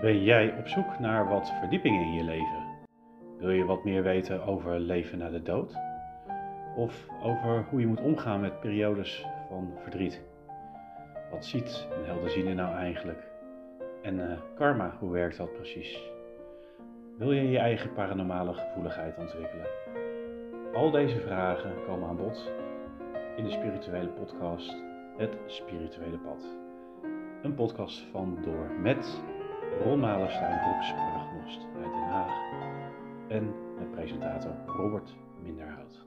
Ben jij op zoek naar wat verdieping in je leven? Wil je wat meer weten over leven na de dood? Of over hoe je moet omgaan met periodes van verdriet? Wat ziet een helderziende nou eigenlijk? En eh, karma, hoe werkt dat precies? Wil je je eigen paranormale gevoeligheid ontwikkelen? Al deze vragen komen aan bod in de spirituele podcast Het Spirituele Pad. Een podcast van door met Ron Malenstein, beroepsparagnost uit Den Haag en met presentator Robert Minderhout.